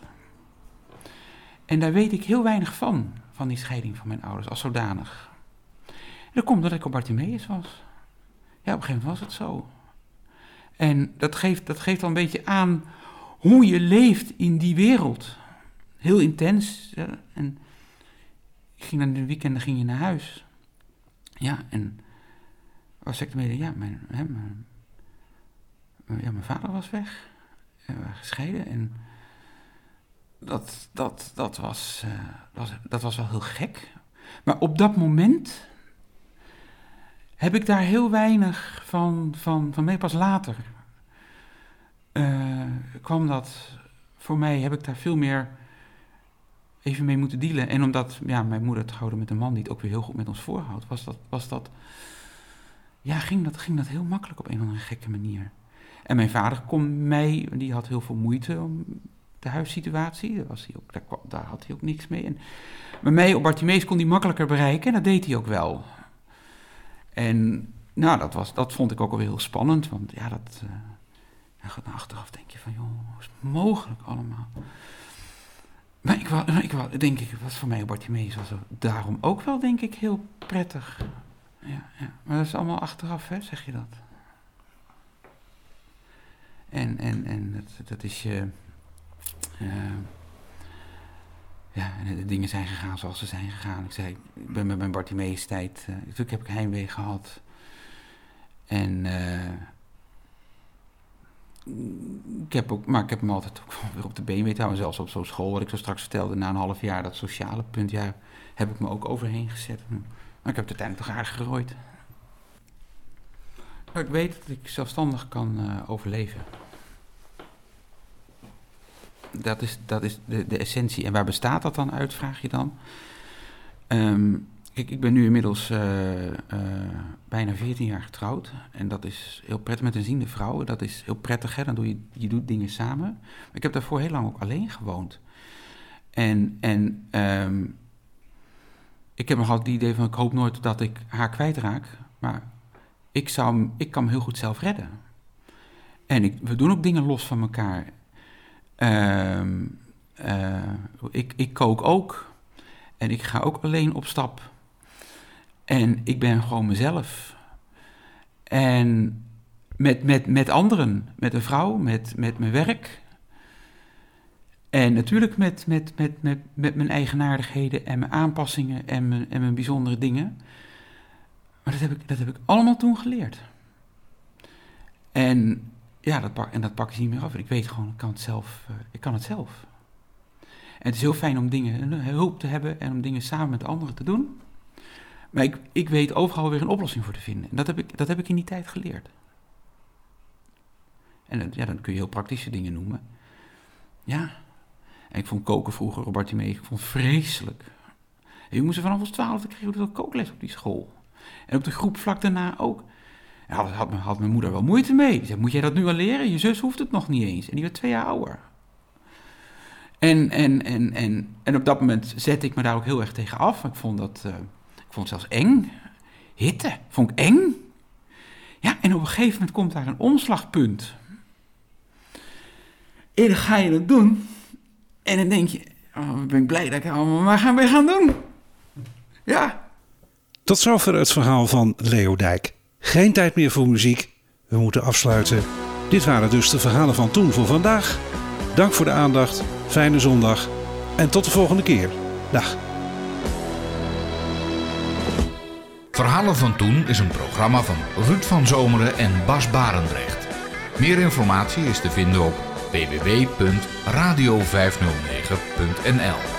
En daar weet ik heel weinig van, van die scheiding van mijn ouders als zodanig. En dat komt omdat ik op Bartimeus was. Ja, op een gegeven moment was het zo. En dat geeft, dat geeft al een beetje aan hoe je leeft in die wereld. Heel intens. En ik ging dan in de weekenden ging je naar huis. Ja, en was ik ermee, ja, mijn, hè, mijn, ja, mijn vader was weg. Waren gescheiden. En dat, dat, dat, was, eh, dat, was, dat was wel heel gek. Maar op dat moment heb ik daar heel weinig van, van, van mee. Pas later eh, kwam dat voor mij, heb ik daar veel meer even mee moeten dealen. En omdat ja, mijn moeder trouwde met een man die het ook weer heel goed met ons voorhoudt, was dat, was dat, ja, ging, dat, ging dat heel makkelijk op een of andere gekke manier. En mijn vader kon mij, die had heel veel moeite om de huissituatie. Daar, was hij ook, daar, daar had hij ook niks mee. En mij op Bartimees kon hij makkelijker bereiken en dat deed hij ook wel. En nou, dat, was, dat vond ik ook alweer heel spannend, want ja, dat... eh, ja, goed, nou, achteraf denk je van, joh, hoe is het mogelijk allemaal? Maar ik, wou, ik wou, denk ik, was voor mij op Bartimeus was daarom ook wel, denk ik, heel prettig. Ja, ja. Maar dat is allemaal achteraf, hè, zeg je dat? En, en, en dat, dat is je... eh, ja, en de dingen zijn gegaan zoals ze zijn gegaan. Ik zei, ik ben met mijn Bartimeus tijd... eh, natuurlijk heb ik heimwee gehad. En... eh, ik heb ook, maar ik heb hem altijd ook weer op de been weten houden. Zelfs op zo'n school, wat ik zo straks vertelde, na een half jaar, dat sociale punt, ja, heb ik me ook overheen gezet. Maar ik heb het uiteindelijk toch aardig gerooid. Ik weet dat ik zelfstandig kan eh, overleven. Dat is, dat is de, de essentie. En waar bestaat dat dan uit, vraag je dan? Ehm, kijk, ik ben nu inmiddels eh, eh, bijna 14 jaar getrouwd. En dat is heel prettig met een ziende vrouw. Dat is heel prettig, hè? Dan doe je, je doet dingen samen. Maar ik heb daarvoor heel lang ook alleen gewoond. En, en ehm, ik heb nog altijd het idee van, ik hoop nooit dat ik haar kwijtraak. Maar ik, zou, ik kan me heel goed zelf redden. En ik, we doen ook dingen los van elkaar. Ehm, eh, ik, ik kook ook. En ik ga ook alleen op stap. En ik ben gewoon mezelf. En met, met, met anderen, met een vrouw, met, met mijn werk. En natuurlijk met, met, met, met, met mijn eigenaardigheden en mijn aanpassingen en mijn, en mijn bijzondere dingen. Maar dat heb, ik, dat heb ik allemaal toen geleerd. En ja, dat pak, en dat pak ik niet meer af. Ik weet gewoon, ik kan het zelf. eh, ik kan het zelf. En het is heel fijn om dingen, eh, hulp te hebben en om dingen samen met anderen te doen. Maar ik, ik weet overal weer een oplossing voor te vinden. En dat heb ik, dat heb ik in die tijd geleerd. En ja, dan kun je heel praktische dingen noemen. Ja. En ik vond koken vroeger, Robert mee, ik vond het vreselijk. En je moest er vanaf ons twaalfde kregen we ook kookles op die school. En op de groep vlak daarna ook. Ja, had, had, mijn- moeder wel moeite mee. Die zei, moet jij dat nu al leren? Je zus hoeft het nog niet eens. En die werd twee jaar ouder. En, en, en, en, en op dat moment zette ik me daar ook heel erg tegen af. Ik vond dat, eh, ik vond het zelfs eng. Hitte, vond ik eng. Ja, en op een gegeven moment komt daar een omslagpunt. En ga je dat doen. En dan denk je, oh, ben ik blij dat ik het allemaal maar gaan, gaan doen. Ja, Tot zover het verhaal van Leo Dijk. Geen tijd meer voor muziek. We moeten afsluiten. Dit waren dus de verhalen van toen voor vandaag. Dank voor de aandacht. Fijne zondag. En tot de volgende keer. Dag. Verhalen van Toen is een programma van Ruud van Zomeren en Bas Barendrecht. Meer informatie is te vinden op www.radio509.nl